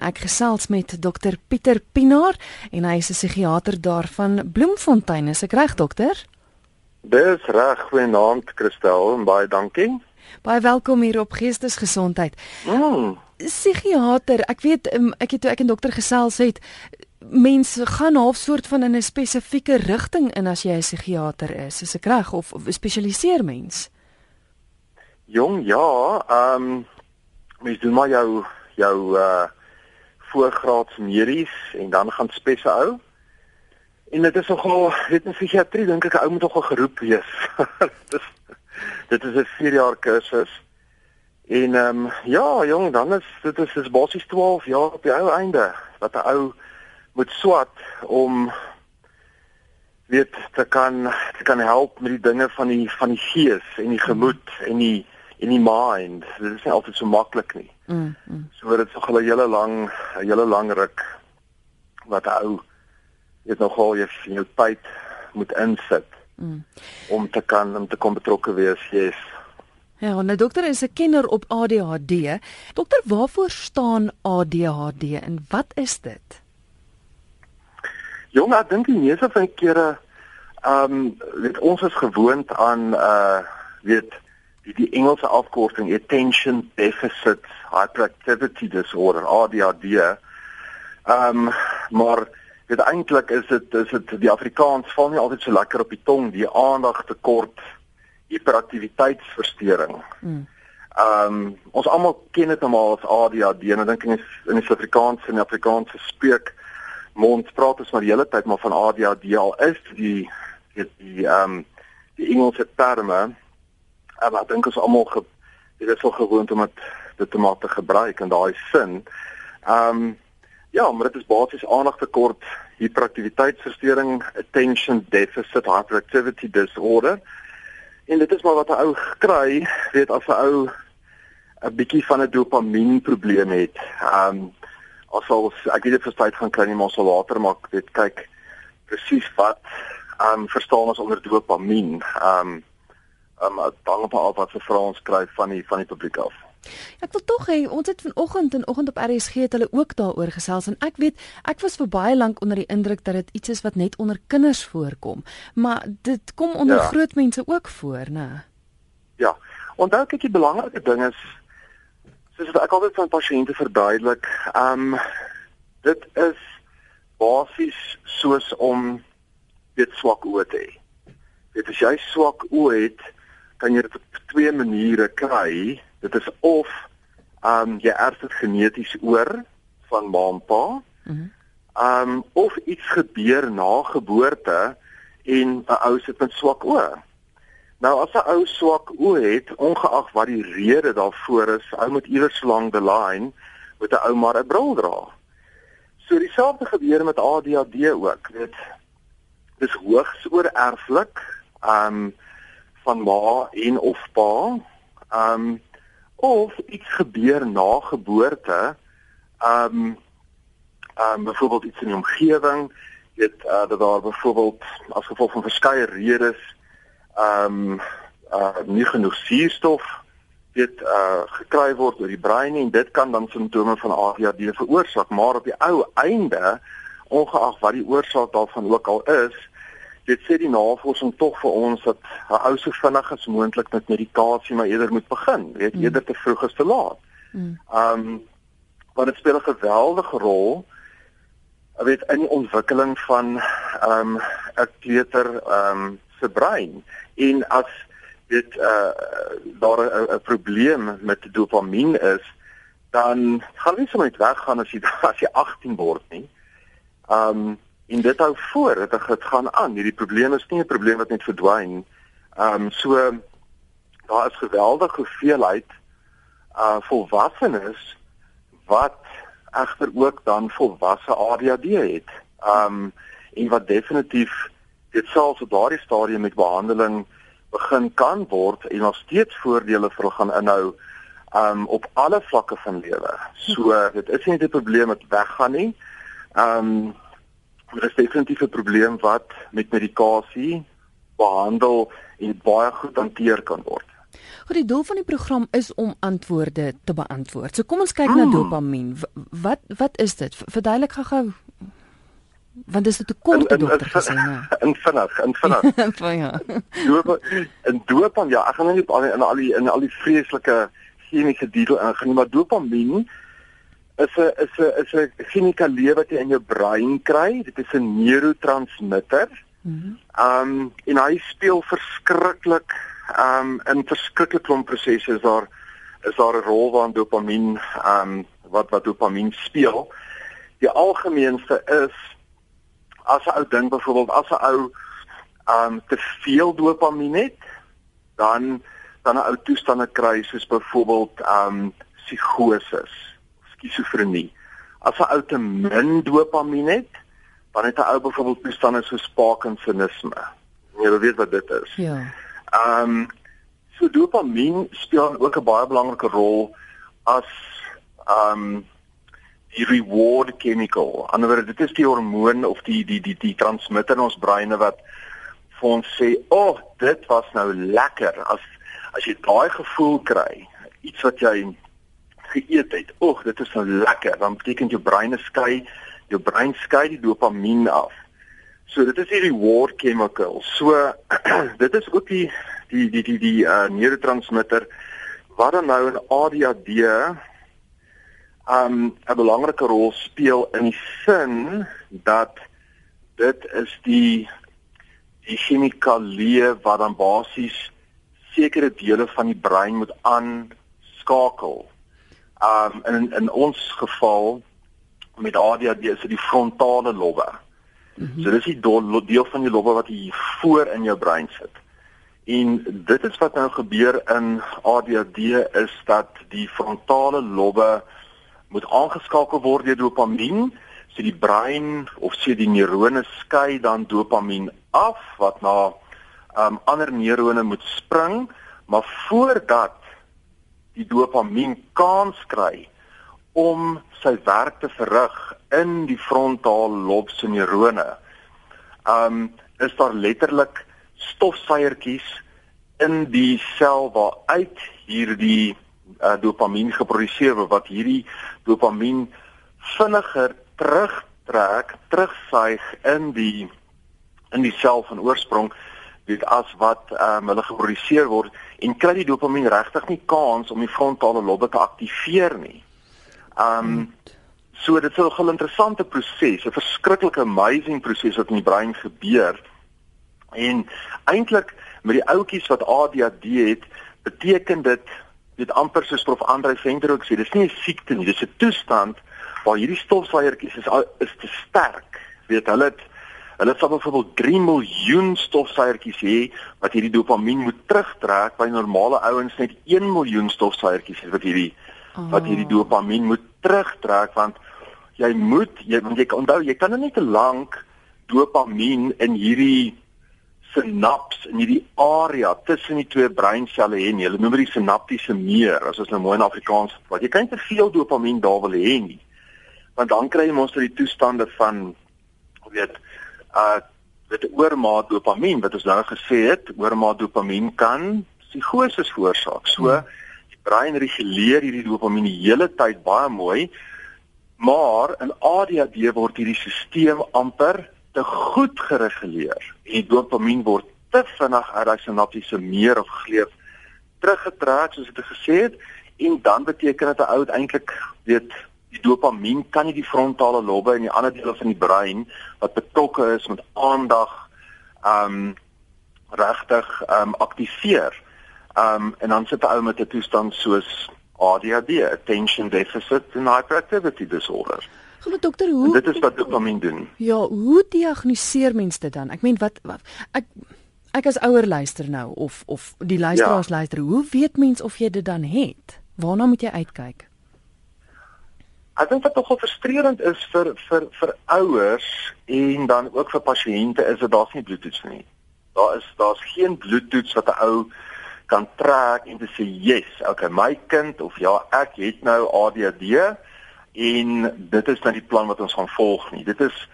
Ek gesels met dokter Pieter Pinaar en hy is 'n psigiater daar van Bloemfontein. Is ek reg dokter? Dis reg, goeienaand Christel en baie dankie. Baie welkom hier op Geestesgesondheid. Mm. Psigiater, ek weet um, ek het toe ek en dokter gesels het, mense gaan half soort van in 'n spesifieke rigting in as jy 'n psigiater is. Is ek reg of, of spesialiseer mens? Jong, ja, ehm um, mens doen maar jou jou uh voorgraads medies en dan gaan spesse ou. En dit is nogal, weet in psigiatrie dink ek 'n ou moet nogal geroep wees. dis dit is 'n 4 jaar kursus. En ehm um, ja, jong, dan is dit is, is basies 12 jaar op die ou einde wat 'n ou moet swat om weet te kan te kan help met die dinge van die van die gees en die gemoed en die en die mind. Dit is nie altyd so maklik nie. Mm. mm. So dit is nog 'n hele lang 'n hele lang ruk wat ou jy nogal jy jou tyd moet insit. Mm. om te kan om te kom betrokke wees. Yes. Ja, nou dokter is 'n kenner op ADHD. Dokter, waarvoor staan ADHD en wat is dit? Jong, ek dink die meeste van die kere ehm um, weet ons is gewoond aan uh weet die die Engelse afkorting attention deficit hyperactivity disorder ADHD. Ehm um, maar dit eintlik is dit is dit die Afrikaans val nie altyd so lekker op die tong die aandag tekort hiperaktiwiteitsversteuring. Hmm. Ehm um, ons almal ken dit normaal as ADHD en ek dink in die, die Suid-Afrikaanse en die Afrikaanse spreek mond praat ons maar die hele tyd maar van ADHD al is die die ehm um, die Engelse terme ek dink ons almal dit is so gewoond om dit te maak te gebruik in daai sin. Ehm um, ja, maar dit is basies aandagtekort, hiperaktiwiteitsversteuring, attention deficit hyperactivity disorder. En dit is maar wat 'n ou kry, weet as 'n ou 'n bietjie van 'n dopamien probleem het. Ehm um, asof ek weet dit verstaan gaan kry nie maar so later maar dit kyk presies wat ehm um, verstaan ons onder dopamien. Ehm um, um, dan op al wat se vrae ons kry van die van die publiek af. Ek wil tog hê ons het vanoggend en oggend op RSG het hulle ook daaroor gesels en ek weet ek was vir baie lank onder die indruk dat dit iets is wat net onder kinders voorkom, maar dit kom onder ja. groot mense ook voor, né? Ja. Onthou ek die belangrike ding is soos ek altyd van pasiënte verduidelik, ehm um, dit is basies soos om dit swak oë te hê. Dit as jy swak oë het, kan jy dit op twee maniere kry. Dit is of ehm um, jy erf dit geneties oor van ma en pa. Mhm. Ehm um, of iets gebeur na geboorte en 'n ou sit met swak oë. Nou as 'n ou swak oë het, ongeag wat die rede daarvoor is, ou moet iewers lank die lyn met 'n ou maar 'n bril dra. So dieselfde gebeur met ADHD ook. Dit dis hoogs oorerflik. Ehm um, van ma en of pa. Ehm um, of iets gebeur na geboorte. Ehm um, ehm um, byvoorbeeld iets in die omgewing, weet uh, dat daar byvoorbeeld as gevolg van verskeie redes ehm um, uh nie genoeg suurstof weet uh gekry word deur die brein en dit kan dan simptome van ADHD veroorsaak, maar op die ou einde ongeag wat die oorsaak daarvan ook al is, dit sê die navorsing tog vir ons dat 'n ou so vinnig as moontlik met medikasie maar eerder moet begin, weet mm. eerder te vroeg as te laat. Mm. Um want dit speel 'n geweldige rol weet in die ontwikkeling van um 'n kleuter um se brein en as dit uh daar 'n probleem met dopamien is dan gaan jy sommer net weggaan as jy as jy 18 word nie. Um en dit hou voor dat dit gaan aan. Hierdie probleem is nie 'n probleem wat net verdwyn. Ehm um, so daar is geweldige hoeveelheid uh volwassenes wat egter ook dan volwasse ADHD het. Ehm um, en wat definitief dit selfs op daardie stadium met behandeling begin kan word en nog steeds voordele vir hulle gaan inhou um op alle vlakke van lewe. So dit is nie 'n probleem wat weggaan nie. Um Dit is definitief 'n probleem wat met medikasie behandel en baie goed hanteer kan word. Goed, die doel van die program is om antwoorde te beantwoord. So kom ons kyk mm. na dopamien. Wat wat is dit? Verduidelik gou-gou want dis 'n kort dokter gesê nou. In vinnig, in vinnig. ja. Doop in dopam ja, ek gaan nou nie al in al die in al die vreeslike chemiese detail ingaan nie, maar dopamien is 'n is 'n is 'n chemikalie wat jy in jou brein kry. Dit is 'n neurotransmitter. Mhm. Ehm um, en hy speel verskriklik um, in verskriklike klomp prosesse is daar is daar 'n rol waar dopamien um, wat wat dopamien speel. Die algemeenste is as 'n ou ding byvoorbeeld as 'n ou um te veel dopamien het, dan dan 'n ou toestande kry soos byvoorbeeld um psigose, skizofrenie. As 'n ou te min dopamien het, dan het 'n ou byvoorbeeld toestande soos Parkinsonisme. Jy weet wat dit is. Ja. Um so dopamien speel ook 'n baie belangrike rol as um die reward chemical. Anderswoorde dit is die hormoon of die die die die transmitter in ons breine wat vir ons sê, "O, oh, dit was nou lekker." As as jy daai gevoel kry, iets wat jy geëet het, "O, oh, dit is nou lekker." Dan beteken jou brein skei, jou brein skei die dopamien af. So dit is die reward chemical. So dit is ook die die die die die uh, neurotransmitter wat dan nou in ADHD um 'n belangrike rol speel in die sin dat dit is die die chemikalie wat dan basies sekere dele van die brein moet aanskakel. Um in in ons geval met ADHD is dit die frontale lobbe. Mm -hmm. So dis die deel van die lobbe wat hier voor in jou brein sit. En dit is wat nou gebeur in ADHD is dat die frontale lobbe moet aangeskakel word deur dopamien. So die brein of sê die neurone skei dan dopamien af wat na um, ander neurone moet spring, maar voordat die dopamien kans kry om sy werk te verrig in die frontale lob se neurone. Um is daar letterlik stofsuiertjies in die sel waaruit hierdie uh, dopamien geproduseer word wat hierdie dopamien vinniger terugtrek, terugsuig in die in die sel van oorsprong dit as wat um, hulle geproduseer word en kry die dopamien regtig nie kans om die frontale lobbe te aktiveer nie. Um so dit is 'n gel interessante proses, 'n verskriklike amazing proses wat in die brein gebeur. En eintlik met die ouetjies wat ADHD het, beteken dit dit amper soos prof Andre Venter ook sê, dis nie 'n siekte nie, dis 'n toestand waar hierdie stofsuiertjies is is te sterk. Weet hulle het hulle sal byvoorbeeld 3 miljoen stofsuiertjies hê wat hierdie dopamien moet terugtrek by normale ouens net 1 miljoen stofsuiertjies wat hierdie oh. wat hierdie dopamien moet terugtrek want jy moet jy want jy onthou jy kan net te lank dopamien in hierdie sinaps in hierdie area tussen die twee breinselle hê nie. Hulle noem dit die sinaptiese meer, as ons nou mooi in Afrikaans praat. Jy kan nie te veel dopamien daar wil hê nie. Want dan kry jy mos die toestande van weet uh dit oormaat dopamien wat ons nou gesê het, oormaat dopamien kan psigose veroorsaak. So hmm. die brein reguleer hierdie dopamien die hele tyd baie mooi. Maar in ADHD word hierdie stelsel amper te goed gereguleer die dopamien word te vinnig uit daai sinaptiese meer of gleef teruggetrek soos ek gesê het en dan beteken dit 'n ou eintlik weet die dopamien kan nie die frontale lobbe en die ander dele van die brein wat betrokke is met aandag um regtig um aktiveer. Um en dan sit 'n ou met 'n toestand soos ADHD, attention deficit and hyperactivity disorder. Goed dokter, hoe en Dit is wat dopamien doen. Ja, hoe diagnoseer mens dit dan? Ek meen wat, wat ek ek as ouer luister nou of of die luisteraars ja. luister, hoe weet mens of jy dit dan het? Waarna moet jy uitkyk? Ek dink wat nogal frustrerend is vir vir vir ouers en dan ook vir pasiënte is dat daar's nie bloedtoets nie. Daar is daar's geen bloedtoets wat 'n ou kan trek en sê, "Yes, okay, my kind of ja, ek het nou ADHD." en dit is dan die plan wat ons gaan volg nie. Dit is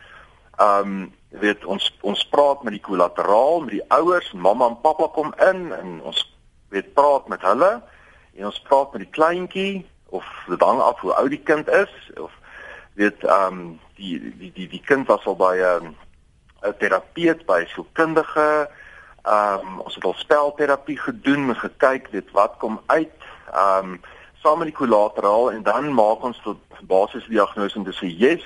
ehm um, weet ons ons praat met die kollateraal, met die ouers, mamma en pappa kom in en ons weet praat met hulle en ons praat met die kleintjie of dit hang af hoe oud die kind is of weet ehm um, die die die die kind was al by 'n 'n terapeut by sielkundige. Ehm um, ons het al spelterapie gedoen en gekyk weet wat kom uit ehm um, saam met die kollateraal en dan maak ons tot basiese diagnose en dis sê yes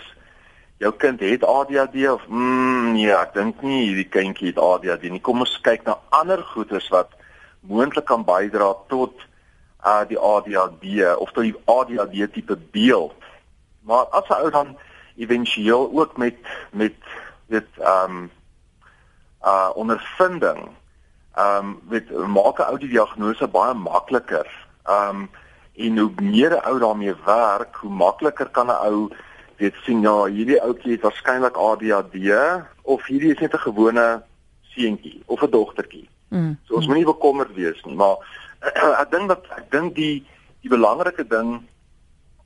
jou kind het ADHD of mm, nee ek dink nie hierdie kindjie het ADHD nie. Kom ons kyk na ander goeters wat moontlik kan bydra tot uh die ADHD of tot die ADHD tipe beeld maar as 'n ou dan éventueel ook met met dit ehm um, uh ondervinding ehm um, met maak 'n ou die diagnose baie makliker ehm um, en hoe meer 'n ou daarmee werk, hoe makliker kan 'n ou weet sien ja, hierdie ouetjie het waarskynlik ADHD of hierdie is net 'n gewone seentjie of 'n dogtertjie. Mm. So ons moenie bekommerd wees nie, maar ek dink dat ek dink die die belangrike ding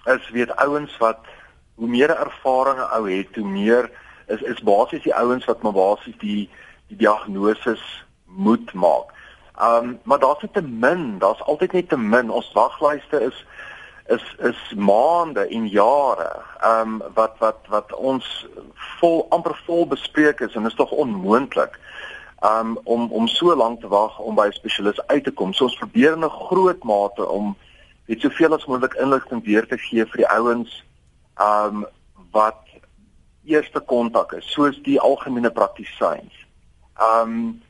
is weet ouens wat hoe meer ervaring 'n ou het, hoe meer is is basies die ouens wat maar basies die die diagnose moet maak. Um maar daar's net te min, daar's altyd net te min. Ons waglyste is is is maande en jare. Um wat wat wat ons vol amper vol bespreek is en is tog onmoontlik um om om so lank te wag om by 'n spesialis uit te kom. So ons probeer in 'n groot mate om net soveel as moontlik inligting weer te gee vir die ouens um wat eerste kontak is, soos die algemene praktisyns. Um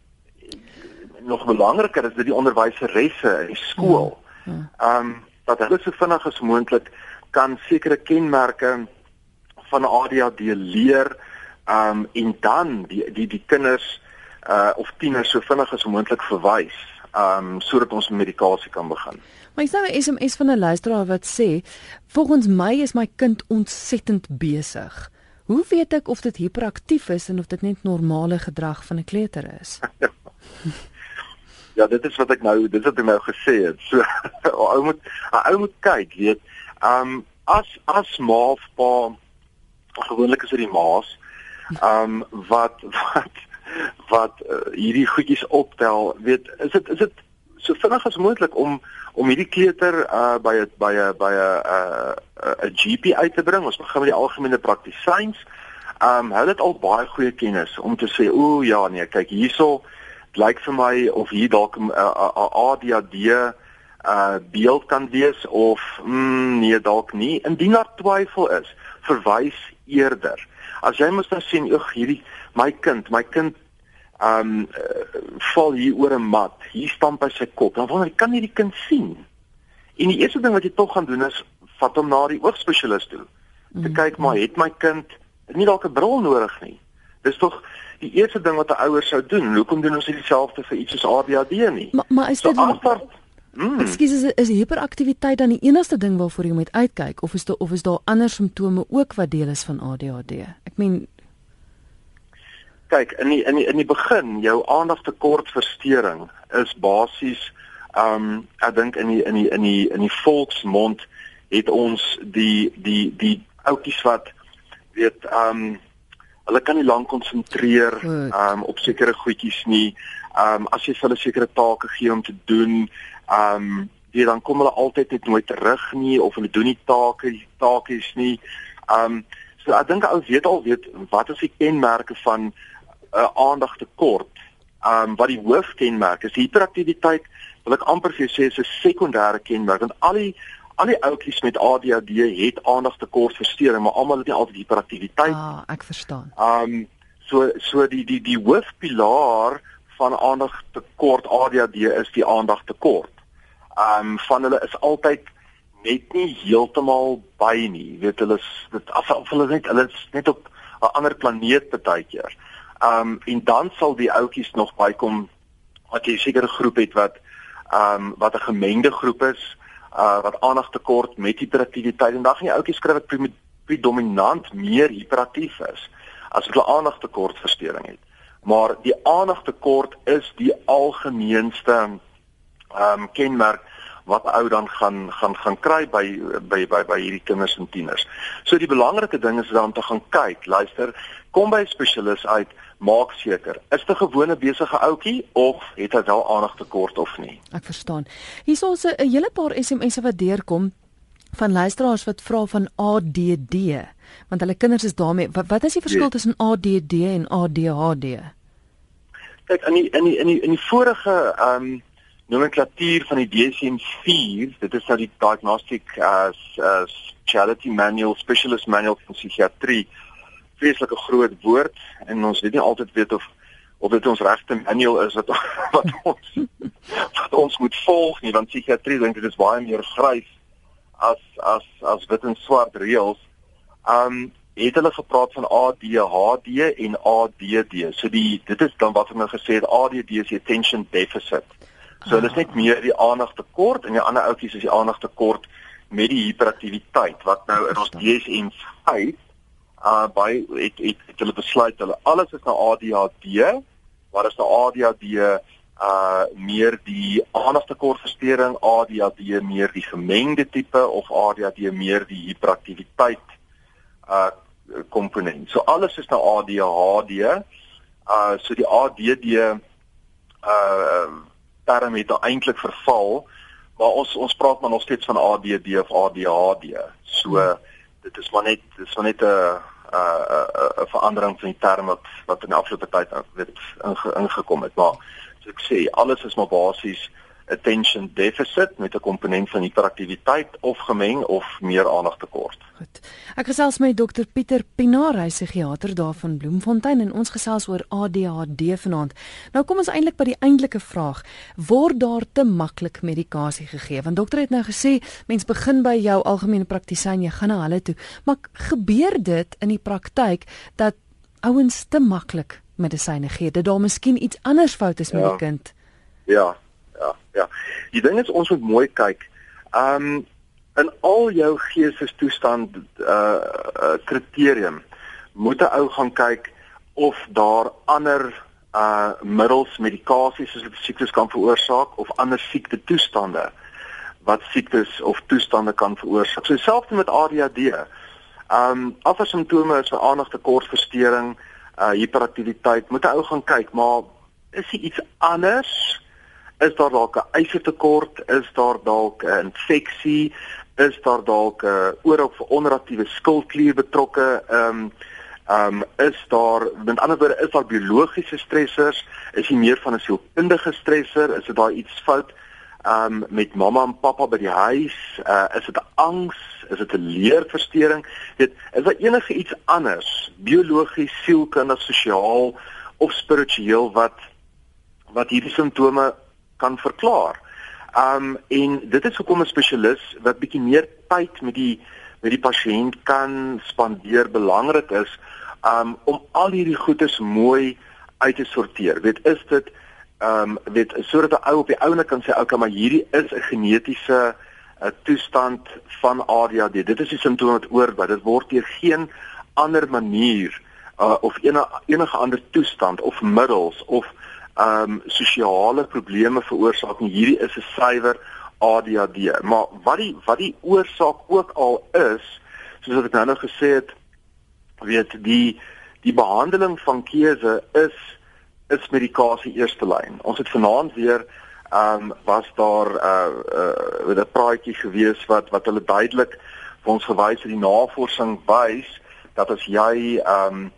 nog belangriker is dit die onderwyseresse in die skool. Hmm. Um dat hulle so vinnig as moontlik kan sekere kenmerke van ADHD leer um en dan die die die kinders uh of tieners so vinnig as moontlik verwys um sodat ons medikasie kan begin. Maar ek sien 'n SMS van 'n luisteraar wat sê volgens my is my kind ontsettend besig. Hoe weet ek of dit hiperaktief is en of dit net normale gedrag van 'n kleuter is? ja, dit is wat ek nou, dit is wat ek nou gesê het. So ou moet ou moet kyk, weet. Um as as ma of pa gewoonlik is dit die ma's um wat wat wat uh, hierdie goedjies optel, weet, is dit is dit so vinnig as moontlik om om hierdie kleuter uh by 'n by 'n by 'n uh 'n GP uit te bring. Ons begin met die algemene praktisyns. Um hulle het al baie goeie kennis om te sê, "O ja, nee, kyk hierso, lyk vir my of hier dalk 'n ADHD uh beeld kan wees of mm, nee dalk nie. Indien daar twyfel is, verwys eerder. As jy moet nou sien, "Ag, hierdie my kind, my kind um uh, val hier oor 'n mat. Hier stamp hy sy kop. Dan wonder ek, kan jy die kind sien? En die eerste ding wat jy tog gaan doen is vat hom na die oogspesialis toe. Te mm. kyk maar het my kind nie dalk 'n bril nodig nie. Dis tog die eerste ding wat 'n ouer sou doen. Hoekom doen ons nie dieselfde vir iets soos ADHD nie? Maar maar is dit so Mm. Ekskuus is is hiperaktiwiteit dan die enigste ding waarvoor jy moet uitkyk of is daar of is daar ander simptome ook wat deel is van ADHD? Ek meen kyk in die, in die, in die begin jou aandagtekortversteuring is basies um ek dink in die in die in die in die volksmond het ons die die die ouppies wat weet um hulle kan nie lank konsentreer um op sekere goedjies nie. Um as jy hulle sekere take gee om te doen, um jy dan kom hulle altyd net nooit terug nie of hulle doen nie take, die takies nie. Um so ek dink ou weet al weet wat is die kenmerke van uh, aandagtekort. Um wat die hoofkenmerk is, hiperaktiwiteit wil ek amper vir jou sê is 'n sekondêre kenmerk want al die al die ouetjies met ADHD het aandagtekortversteuring, maar almal het nie altyd hiperaktiwiteit. Ah, ek verstaan. Um so so die die die hoofpilaar van aandagtekort ADHD is die aandagtekort. Um van hulle is altyd net nie heeltemal by nie. Jy weet hulle is dit asof hulle net hulle is net op 'n ander planeet baie keer. Um en dan sal die ouetjies nog bykom wat jy 'n sekere groep het wat um wat 'n gemengde groep is uh wat aandag tekort met hiperaktiwiteit en dan gaan die ouetjies skryf ek predominant meer hiperaktief is as hulle aandag tekort verstoring het. Maar die aandag tekort is die algemeenste um kenmerk wat ou dan gaan gaan gaan kry by by by by hierdie kinders en tieners. So die belangrike ding is dan om te gaan kyk, luister, kom by 'n spesialis uit, maak seker is dit 'n gewone besige ouetjie of het hy wel aandag tekort of nie. Ek verstaan. Hier is ons 'n hele paar SMS'e wat deurkom van luisteraars wat vra van ADD want hulle kinders is daarmee wat, wat is die verskil yes. tussen ADD en ADHD? Kyk in die in die in die, in die vorige ehm um, nomenklatuur van die DSM-4, dit is nou die Diagnostic as as Charity Manual Specialist Manual van Psigiatrie, vreeslike groot woord en ons weet nie altyd weet of of dit ons regte manual is wat wat ons wat ons moet volg nie want psigiatrie dink dit is baie meer grys as as as wit en swart reëls. Um het hulle gepraat van ADHD en ADD. So die dit is dan wat hulle gesê het ADD is attention deficit. So dit is net meer die aandagtekort en die ander oudjies is die aandagtekort met die hiperaktiwiteit wat nou in ons DSM-5 uh by het, het het hulle besluit hulle alles is nou ADHD, maar is nou ADHD uh meer die aandagtekortversteuring, ADHD meer die gemengde tipe of ADHD meer die hiperaktiwiteit uh komponent. So alles is nou ADHD. Uh so die ADD uh term het nou eintlik verval, maar ons ons praat maar nog steeds van ADD of ADHD. So hmm. dit is maar net dit is maar net 'n 'n 'n verandering van die term wat wat in die afgelope tyd weet ingekom het, maar so ek sê alles is maar basies attention deficit met 'n komponent van hiperaktiwiteit of gemeng of meer aandagtekort. Goed. Ek gesels met dokter Pieter Pinaar, hy psigiater daar van Bloemfontein en ons gesels oor ADHD vanaand. Nou kom ons eintlik by die eintlike vraag: word daar te maklik medikasie gegee? Want dokter het nou gesê mens begin by jou algemene praktisyn, jy gaan na hulle toe. Maar gebeur dit in die praktyk dat ouens te maklik medisyne gee. Dat daar miskien iets anders fout is met ja. die kind. Ja. Ja. Die ding is ons moet mooi kyk. Um in al jou geestestoestand uh, uh kriterium moet 'n ou gaan kyk of daar ander uh middels, medikasies soos wat siektes kan veroorsaak of ander siekte toestande wat siektes of toestande kan veroorsaak. So selfs met ADHD. Um ander simptome is 'n aandagtekortversteuring, uh hiperaktiwiteit, moet 'n ou gaan kyk, maar is dit iets anders? Is daar dalk 'n ystertekort? Is daar dalk 'n infeksie? Is daar dalk 'n oor of onderaktiewe skildklier betrokke? Ehm um, ehm um, is daar met ander woorde is daar biologiese stressors? Is jy meer van 'n sielkundige stressor? Is dit daar iets fout? Ehm um, met mamma en pappa by die huis, uh, is dit angs, is dit 'n leerversteuring? Dit is daar enige iets anders, biologies, sielkundig, sosiaal of spiritueel wat wat hierdie simptome kan verklaar. Um en dit is hoekom 'n spesialis wat bietjie meer tyd met die met die pasiënt kan spandeer belangrik is um om al hierdie goedes mooi uit te sorteer. Weet is dit um weet sodat 'n ou op die ouene kan sê okay, maar hierdie is 'n genetiese 'n toestand van ADHD. Dit is die simptome wat oorby. Dit word deur geen ander manier uh, of enige enige ander toestand of middels of um, sosiale probleme veroorsaak en hierdie is 'n suiwer ADHD. Maar wat die wat die oorsaak ook al is, soos wat ek nou nou gesê het, weet die die behandeling van keuse is is medikasie eerste lyn. Ons het vanaand weer ehm um, was daar 'n uh, uh, 'n praatjie gewees wat wat hulle duidelik vir ons gewys het die navorsing wys dat as jy ehm um,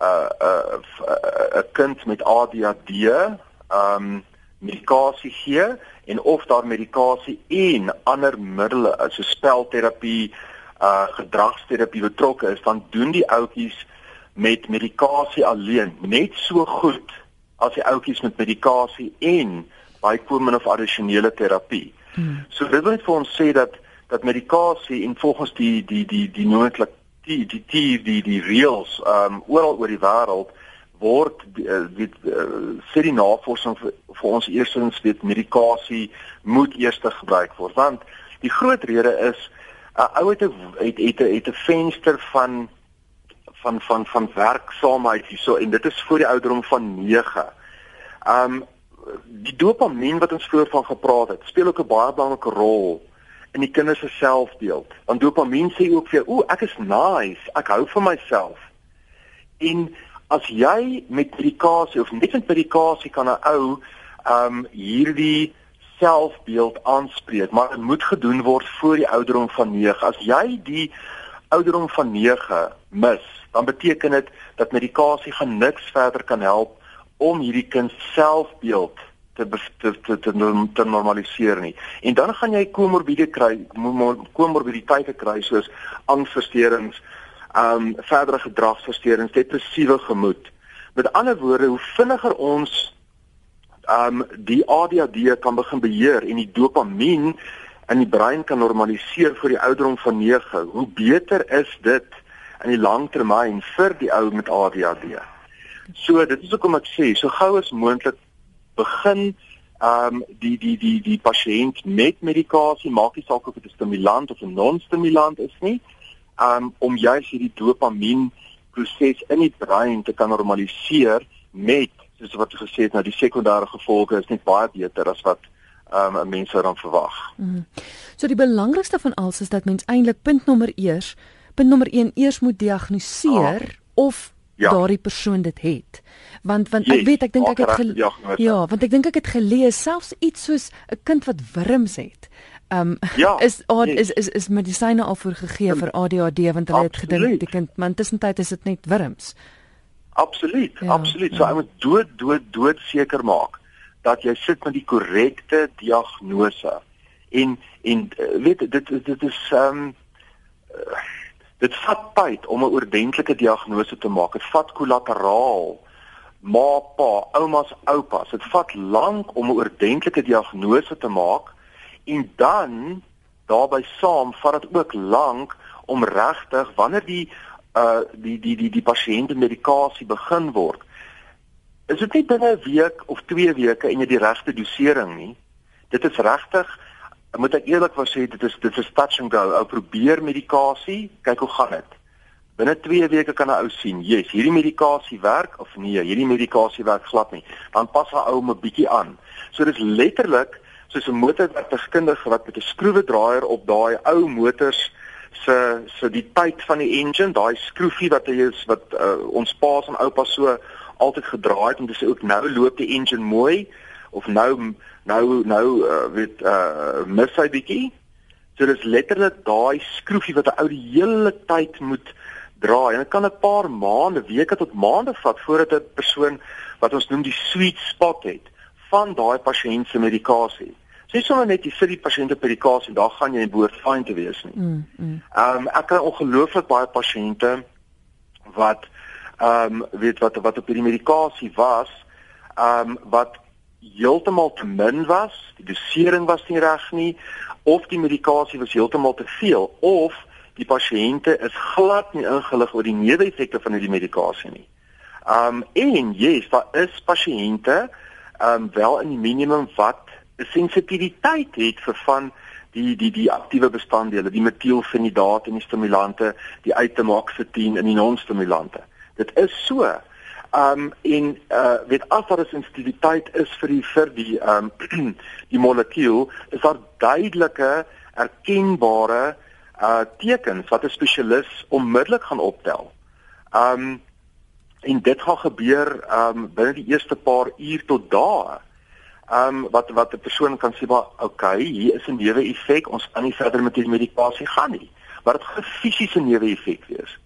uh, 'n uh, 'n kind met ADHD ehm um, medikasie gee en of daar medikasie en ander middele so spelterapie uh gedragsterapie betrokke is dan doen die ouetjies met medikasie alleen net so goed as die ouetjies met medikasie en bykomende of addisionele terapie. Hmm. So dit wil net vir ons sê dat dat medikasie en volgens die die die die noodlik die die die die die reëls um, oral oor die wêreld word uh, dit uh, sê die navorsing vir, vir ons eerstens weet medikasie moet eers gebruik word want die groot rede is 'n uh, ou het 'n het het 'n het 'n venster van van van van werksaamheid hierso en dit is voor die ouderdom van 9. Ehm um, die dopamien wat ons vroeër van gepraat het, speel ook 'n baie belangrike rol in die kinders se selfbeeld. Want dopamien sê ook vir jou, "Ooh, ek is nice, ek hou van myself." En as jy met medikasie of net met medikasie kan 'n ou ehm um, hierdie selfbeeld aanspreek, maar dit moet gedoen word voor die ouderdom van 9. As jy die ouderdom van 9 mis, dan beteken dit dat medikasie gaan niks verder kan help om hierdie kind selfbeeld te te te, te, te normaliseer nie. En dan gaan jy komorbide kry, komorbiditeite kry soos angsversteurings, ehm um, verdere gedragsversteurings, depressiewe gemoed. Met ander woorde, hoe vinniger ons ehm um, die ADHD kan begin beheer en die dopamien in die brein kan normaliseer vir die ouderdom van 9, hoe beter is dit in die langtermyn vir die ou met ADHD. So dit is hoekom ek sê so gou as moontlik begin ehm um, die die die die pasiënt met medikasie maak nie saak of dit 'n stimulant of 'n non-stimulant is nie um, om juis hierdie dopamien proses in die brein te kan normaliseer met soos wat gesê het nou die sekondêre gevolge is net baie beter as wat um, mense dan verwag. Mm. So die belangrikste van alles is dat mens eintlik punt nommer eers punt nommer 1 eers moet diagnoseer ah. of ja. daardie persoon dit het. Want want ek weet ek dink ek het ja, want ek dink ek het gelees selfs iets soos 'n kind wat wurms het. Ehm um, ja, is, oh, yes. is is is medisyne al voor gegee vir ADHD want hulle het gedink die kind man tussentyd is dit net wurms. Absoluut, ja, absoluut. Ja. So ek moet dood dood dood seker maak dat jy sit met die korrekte diagnose. En en eh, weet dit dit is ehm um, dit vat tyd om 'n ordentlike diagnose te maak. Dit vat kollateraal ma pa, oumas, oupas. Dit vat lank om 'n ordentlike diagnose te maak en dan daarbey saam vat dit ook lank om regtig wanneer die uh die die die die pasiënte medikasie begin word. Is dit nie binne 'n week of 2 weke en jy die regte dosering nie? Dit is regtig moet ek eerlik wou sê dit is dit is touch and go. Ou probeer medikasie kyk hoe gaan dit binne 2 weke kan 'n ou sien yes hierdie medikasie werk of nee hierdie medikasie werk glad nie dan pas 'n ou 'n bietjie aan so dis letterlik soos 'n motorwerktuigkundige wat met 'n skroewedraaier op daai ou motors se se die tyd van die engine, daai skroefie wat hy is wat uh, ons paas en oupas so altyd gedraai het te sê ook nou loop die engine mooi of nou nou nou uh, weet uh, mis hy bietjie. So dis letterlik daai skroefie wat 'n ou die hele tyd moet draai en dit kan 'n paar maande, weke tot maande vat voordat 'n persoon wat ons noem die sweet spot het van daai pasiënt se medikasie. Sê sommer net jy sit die pasiënte by die kaas en daar gaan jy in boord fyn te wees nie. Mm. mm. Ehm mm. um, ek kry ongelooflik baie pasiënte wat ehm um, weet wat wat op hierdie medikasie was, ehm um, wat heeltemal te min was, die dosering was nie reg nie of die medikasie was heeltemal te veel of die pasiënte is glad nie ingelig oor die neeweffekte van hierdie medikasie nie. Um, en yes, daar is pasiënte um, wel in die minimum wat sensitiwiteit het vir van die die die aktiewe bestanddele, die metielfenidaat en die stimulante, die uitemaksatien en die non-stimulante. Dit is so. Um en uh weet as daar 'n sensitiwiteit is vir die vir die um die molekuul, is daar duidelike erkenbare uh tekens wat 'n spesialis onmiddellik gaan optel. Um en dit gaan gebeur um binne die eerste paar uur tot dae um, wat wat 'n persoon kan sê maar okay, hier is 'n neuwe effek, ons kan nie verder met hierdie medikasie gaan nie. Maar dit gaan fisiese neuwe effek wees.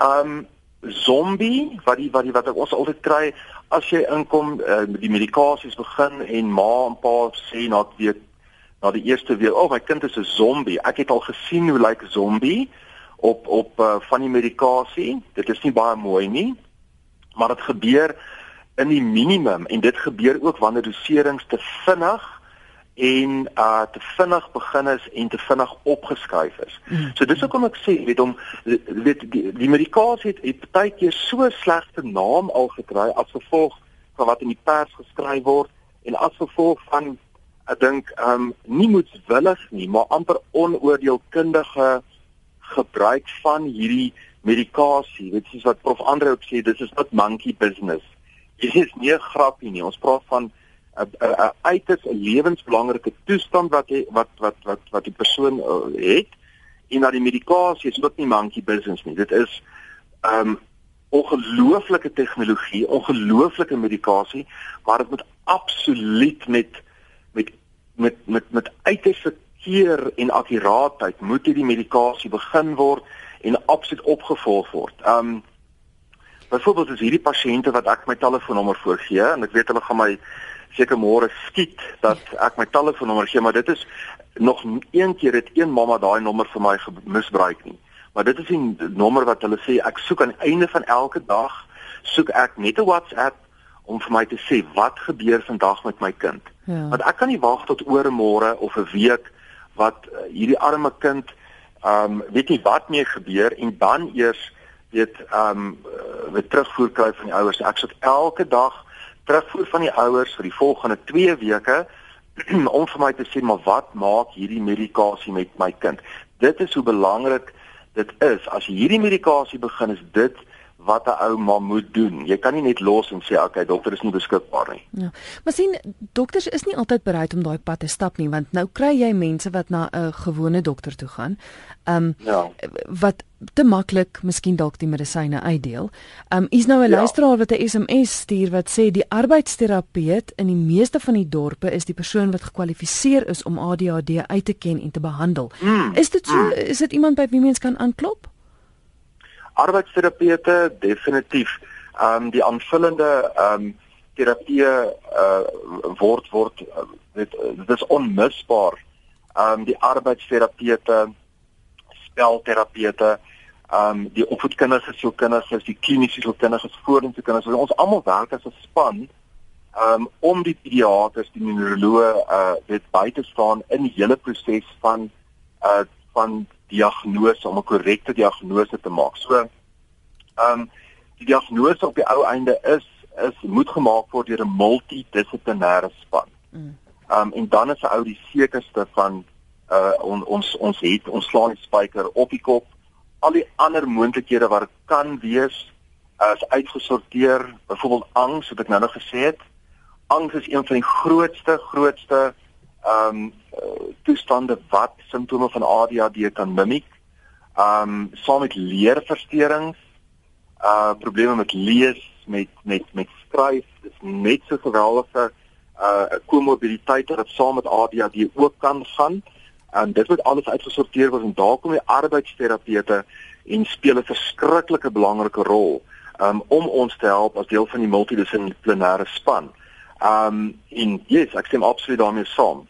Um, zombie wat die wat die wat ons altyd kry as jy inkom uh, die medikasies begin en ma en pa sê na week na die eerste week, "O, oh, my kind is 'n zombie." Ek het al gesien hoe lyk 'n zombie op op uh, van die medikasie. Dit is nie baie mooi nie. Maar dit gebeur in die minimum en dit gebeur ook wanneer doserings te vinnig en uh te vinnig begin is en te vinnig opgeskuif is. Mm. So dis hoekom ek sê weet om weet die, die medikasie het, het baie keer so slegte naam al gekry as gevolg van wat in die pers geskryf word en as gevolg van ek dink um nie moetswillig nie, maar amper onoordeelkundige gebruik van hierdie medikasie. Dit is wat prof Andre ook sê, dis is wat monkey business Dit is nie 'n grapie nie. Ons praat van 'n 'n uiters 'n lewensbelangrike toestand wat hy, wat wat wat wat die persoon uh, het en dat die medikasie is ook nie monkey business nie. Dit is ehm um, ongelooflike tegnologie, ongelooflike medikasie, maar dit moet absoluut met met met met uiterste keer en akkuraatheid moet hierdie medikasie begin word en absoluut opgevolg word. Um byvoorbeeld as hierdie pasiënte wat ek my telefoonnommer voorgee en ek weet hulle gaan my seker môre skiet dat ek my telefoonnommer gee, maar dit is nog een keer het een mamma daai nommer vir my misbruik nie. Maar dit is 'n nommer wat hulle sê ek soek aan die einde van elke dag soek ek net 'n WhatsApp om vir my te sê wat gebeur vandag met my kind. Ja. Want ek kan nie wag tot oor môre of 'n week wat uh, hierdie arme kind ehm um, weet nie wat mee gebeur en dan eers weet ehm um, weer terugvoer kry van die ouers. Ek sit elke dag terugvoer van die ouers vir die volgende 2 weke om vir my te sê maar wat maak hierdie medikasie met my kind. Dit is hoe belangrik dit is. As jy hierdie medikasie begin is dit wat 'n ou ma moet doen. Jy kan nie net los en sê okay, dokter is nie beskikbaar nie. Ja. Maar sien, dokters is nie altyd bereid om daai pad te stap nie, want nou kry jy mense wat na 'n gewone dokter toe gaan. Ehm um, ja. wat te maklik miskien dalk die medisyne uitdeel. Ehm um, is nou 'n ja. luisteraar wat 'n SMS stuur wat sê die arbeidsterapeut in die meeste van die dorpe is die persoon wat gekwalifiseer is om ADHD uit te ken en te behandel. Mm. Is dit so mm. is dit iemand by wie mens kan aanklop? Arbeidsterapeute definitief um, die aanvullende um, terapie uh word word dit dit is onmisbaar. Um, die arbeidsterapeute, spelterapeute, um, die opvoedkundige sielkundiges, die kliniese sielkundiges, vorentoe kinders, ons almal werk as 'n span um, om die pediaters, die neuroloë uh dit by te staan in die hele proses van uh van diagnose om 'n korrekte diagnose te maak. So ehm um, die diagnose op die ou einde is is moet gemaak word deur 'n multidissiplinêre span. Mm. Ehm um, en dan is 'n ou die sekerste van uh on, ons ons het ons slaan die spyker op die kop. Al die ander moontlikhede wat kan wees is uitgesorteer, byvoorbeeld angs wat ek nou nog gesê het. Angs is een van die grootste grootste ehm um, toestande wat simptome van ADHD kan mimiek. Um saam met leerversteurings, uh probleme met lees, met met met skryf, dis net so geweldige uh komorbiditeite wat saam met ADHD ook kan gaan. En dit word alles uitgesorteer word en daar kom die arbeidsterapeute en speel 'n verskriklike belangrike rol um om ons te help as deel van die multidissiplinêre span. Um en yes, ek stem absoluut daarmee saam.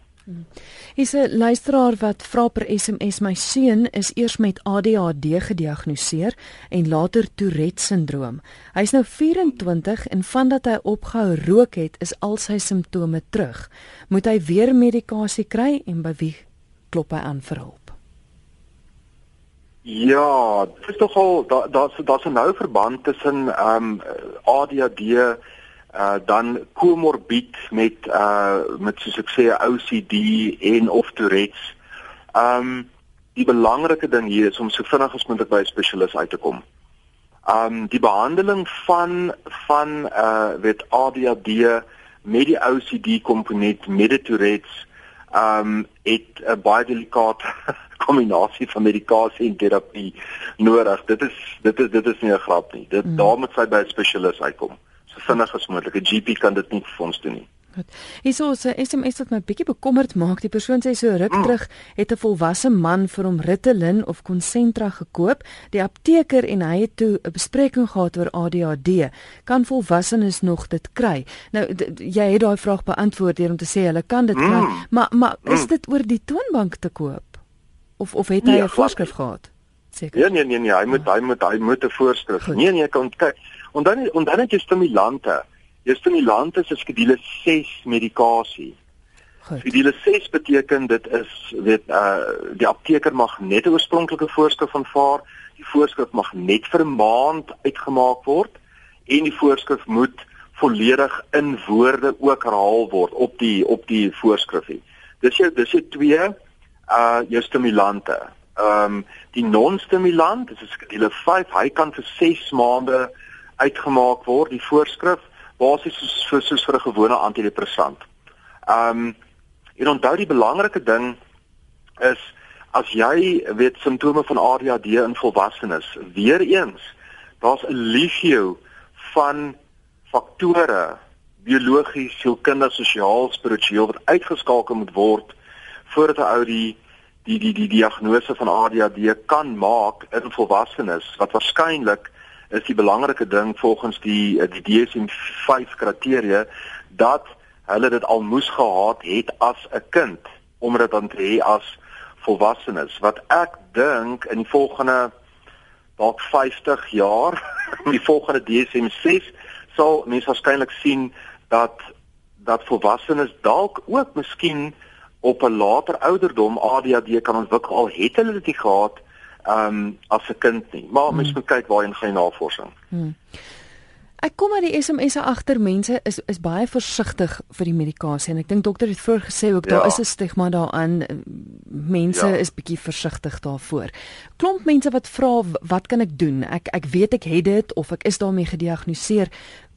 Hier's 'n luisteraar wat vra per SMS my seun is eers met ADHD gediagnoseer en later Tourette syndroom. Hy's nou 24 en vandat hy opgehou rook het, is al sy simptome terug. Moet hy weer medikasie kry en by wie klop hy aan vir hulp? Ja, dit is tog al daar's daar's 'n nou verband tussen ehm um, ADHD uh dan komorbid met uh met soos ek sê OCD en of Tourette's. Um die belangrike ding hier is om so vinnig as moontlik by 'n spesialis uit te kom. Um die behandeling van van uh weet ADHD met die OCD komponent met die Tourette's um het 'n baie delikate kombinasie van medikasie en terapie nodig. Dit is dit is dit is nie 'n grap nie. Dit mm. daar moet sy by 'n spesialis uitkom so vinnig as moontlik. 'n GP kan dit nie vir ons doen nie. Goed. Hierso is 'n SMS wat my bietjie bekommerd maak. Die persoon sê so ruk mm. terug het 'n volwasse man vir hom Ritalin of Concentra gekoop, die apteker en hy het toe 'n bespreking gehad oor ADHD. Kan volwassenes nog dit kry? Nou jy het daai vraag beantwoord deur om te sê hulle kan dit mm. kry, maar maar is mm. dit oor die toonbank te koop? Of of het hy 'n nee, voorskrif gehad? Seker. Nee nee nee nee, hy moet hy moet hy moet 'n voorskrif. Nee nee, kan kyk. En dan en dan het jy stimulante. Jou stimulante is skedule 6 medikasie. Skedule 6 beteken dit is weet uh die apteker mag net 'n oorspronklike voorskrif aanvaar. Die voorskrif mag net vir 'n maand uitgemaak word en die voorskrif moet volledig in woorde ook herhaal word op die op die voorskrifie. Dis jy dis jy twee uh jou stimulante. Ehm um, die non-stimulant, dis skedule 5, hy kan vir 6 maande uitgemaak word die voorskrif basies soos, soos, soos vir 'n gewone antidepressant. Ehm um, en onthou die belangrike ding is as jy weet simptome van ADHD in volwassenes weer eens daar's 'n legio van faktore biologies, sielkundig, sosiaal, spiritueel wat uitgeskakel moet word voordat 'n ou die die die die diagnose van ADHD kan maak in volwassenes wat waarskynlik is die belangrike ding volgens die die DSM-5 kriteria dat hulle dit al moes gehad het as 'n kind om dit dan te hê as volwassenes. Wat ek dink in die volgende dalk 50 jaar die volgende DSM-6 sal mense waarskynlik sien dat dat volwassenes dalk ook miskien op 'n later ouderdom ADHD kan ontwikkel al het hulle dit nie gehad um as 'n kind nie. Maar hmm. mens moet kyk waarheen gaan navorsing. Hmm. Ek kom maar die SMS'e agter mense is is baie versigtig vir die medikasie en ek dink dokter het voorgesê ook ja. daar is 'n stigma daaraan mense ja. is bietjie versigtig daarvoor. Klomp mense wat vra wat kan ek doen? Ek ek weet ek het dit of ek is daarmee gediagnoseer.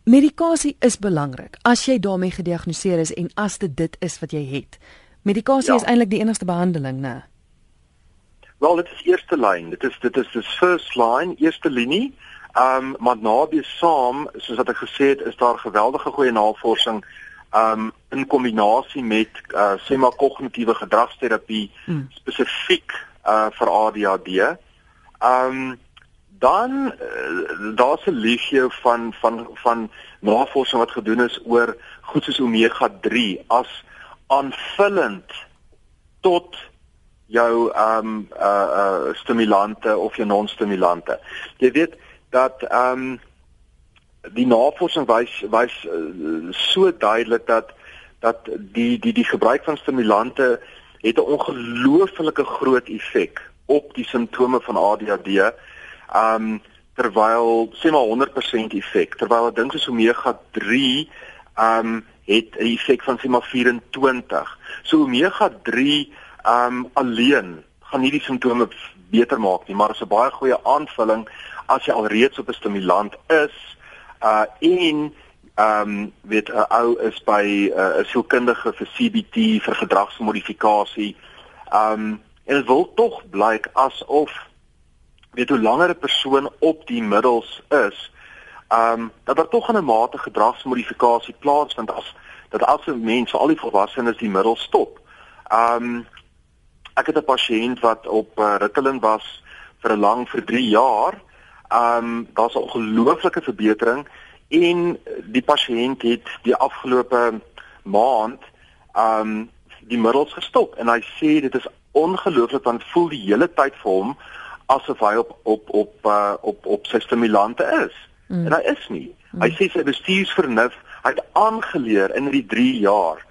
Medikasie is belangrik as jy daarmee gediagnoseer is en as dit dit is wat jy het. Medikasie ja. is eintlik die enigste behandeling, né? Wel, dit is eerste lyn. Dit is dit is die first line, eerste linie. Ehm um, maar naby saam, soos wat ek gesê het, is daar geweldige goeie navorsing ehm um, in kombinasie met uh sê maar kognitiewe gedragsterapie hmm. spesifiek uh vir ADHD. Ehm um, dan uh, daar's 'n legio van van van navorsing wat gedoen is oor goed soos omega 3 as aanvullend tot jou ehm um, uh uh stimulante of jou non-stimulante. Jy weet dat ehm um, die navorsing wys wys uh, so duidelik dat dat die die die gebruik van stimulante het 'n ongelooflike groot effek op die simptome van ADHD. Ehm um, terwyl sê maar 100% effek terwyl 'n ding soos omega 3 ehm um, het 'n effek van sê maar 24. So omega 3 ehm um, alleen gaan nie die simptome beter maak nie, maar is 'n baie goeie aanvulling as jy alreeds op 'n stimulant is uh en ehm um, weet 'n ou is by uh, 'n uh, sielkundige vir CBT vir gedragsmodifikasie. Ehm um, en dit wil tog blyk asof weet hoe langer 'n persoon op die middels is, ehm um, dat daar tog 'n mate gedragsmodifikasie plaasvind as dat as 'n mens, al die volwassenes die middels stop. Ehm um, ek het 'n pasiënt wat op uh, Ritalin was vir 'n lang vir 3 jaar um, daar's 'n ongelooflike verbetering en die pasiënt het die afgelope maand um, die middels gestop en hy sê dit is ongelooflik want voel die hele tyd vir hom asof hy op op op uh, op op sy stimulante is. Mm. En hy is nie. Mm. Hy sê sy bestuursvernuf, hy het aangeleer in die 3 jaar,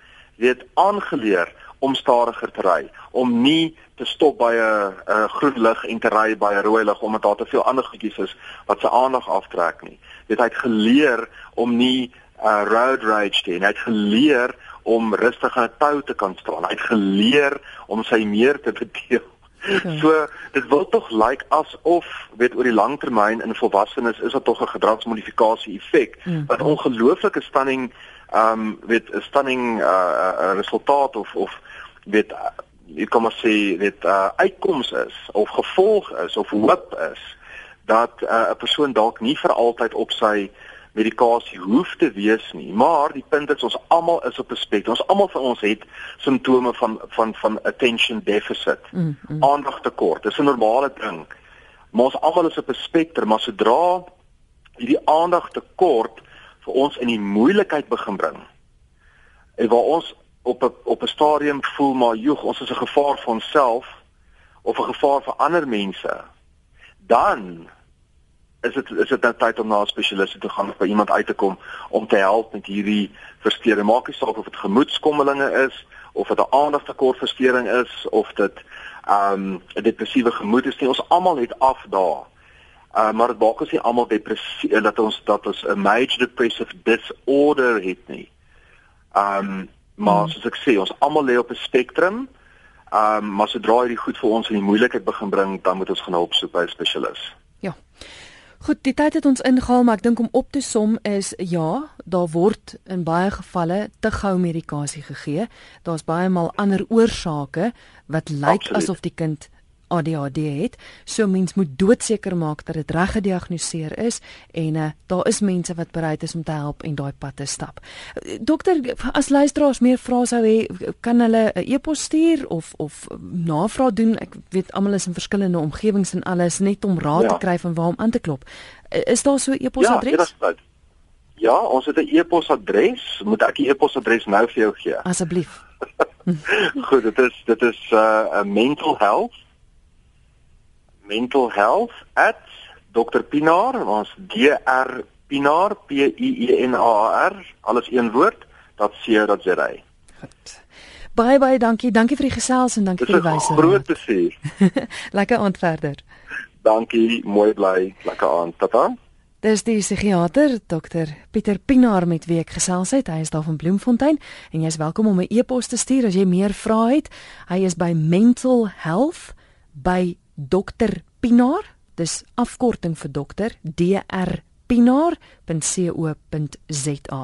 weet aangeleer om stadiger te ry, om nie te stop by 'n groen lig en te ry by 'n rooi lig omdat daar te veel ander goedjies is wat sy aandag aftrek nie. Dit het geleer om nie uh road rage te hê. Hy het geleer om rustig aan 'n tou te kan staan. Hy het geleer om sy meer te verdeel. Ja. So dit wil tog lyk like asof weet oor die lang termyn in volwassenes is dit tog 'n gedragsmodifikasie effek mm. wat ongelooflike stunning ehm um, weet 'n stunning uh, uh, resultaat of of weet jy kom maar sê dit uh, uitkoms is of gevolg is of hoop is dat uh, 'n uh, persoon dalk nie vir altyd op sy medikasie hoef te wees nie. Maar die punt is ons almal is op 'n spektrum ons almal van ons het simptome van van van attention deficit mm, mm. aandagtekort. Dis 'n normale ding. Maar ons almal is op 'n spektrum maar sodra hierdie aandagtekort vir ons in die moeilikheid begin bring en waar ons op 'n op 'n stadium voel maar joeg ons is 'n gevaar vir onsself of 'n gevaar vir ander mense. Dan is dit is dit nou tyd om na 'n spesialis te gaan of by iemand uit te kom om te help met hierdie versteuring. Maak nie saak of dit gemoedskommelinge is of dit 'n aandagtekortversteuring is of dit um 'n depressiewe gemoed is nie. Ons almal het afdae uh, maar dit maak ons nie almal depressie dat ons dat ons 'n major depressive disorder het nie. Um Maar hmm. soos ek sê, ons almal lê op 'n spektrum. Ehm um, maar sodra hierdie goed vir ons in die moeilikheid begin bring, dan moet ons gaan hulp soek by 'n spesialis. Ja. Goed, die tyd het ons ingehaal, maar ek dink om op te som is ja, daar word in baie gevalle te gou medikasie gegee. Daar's baie maal ander oorsake wat lyk asof die kind ADHD het. So mens moet doodseker maak dat dit reg gediagnoseer is en uh, daar is mense wat bereid is om te help en daai pad te stap. Dokter, as luisteraars meer vrae sou hê, kan hulle 'n e-pos stuur of of navraag doen. Ek weet almal is in verskillende omgewings en alles net om raad ja. te kry van waar om aan te klop. Is daar so 'n e-posadres? Ja, Ja, ons het 'n e-posadres. Moet ek die e-posadres nou vir jou gee? Asseblief. Goed, dit is dit is uh mental health mental health @dr Pinaar, ons dr Pinaar P I E N A R, alles een woord, dat sê dat jy ry. Goed. Baie baie dankie. Dankie vir die gesels en dankie vir die wyse. Groot plesier. Lekker aand verder. Dankie, mooi bly. Lekker aand. Tata. Dis die psigiater Dr Pieter Pinaar met wie ek gesels het. Hy is daar van Bloemfontein en jy is welkom om 'n e-pos te stuur as jy meer vrae het. Hy is by Mental Health by Dr Pinaar. Dis afkorting vir dokter D R Pinaar.co.za.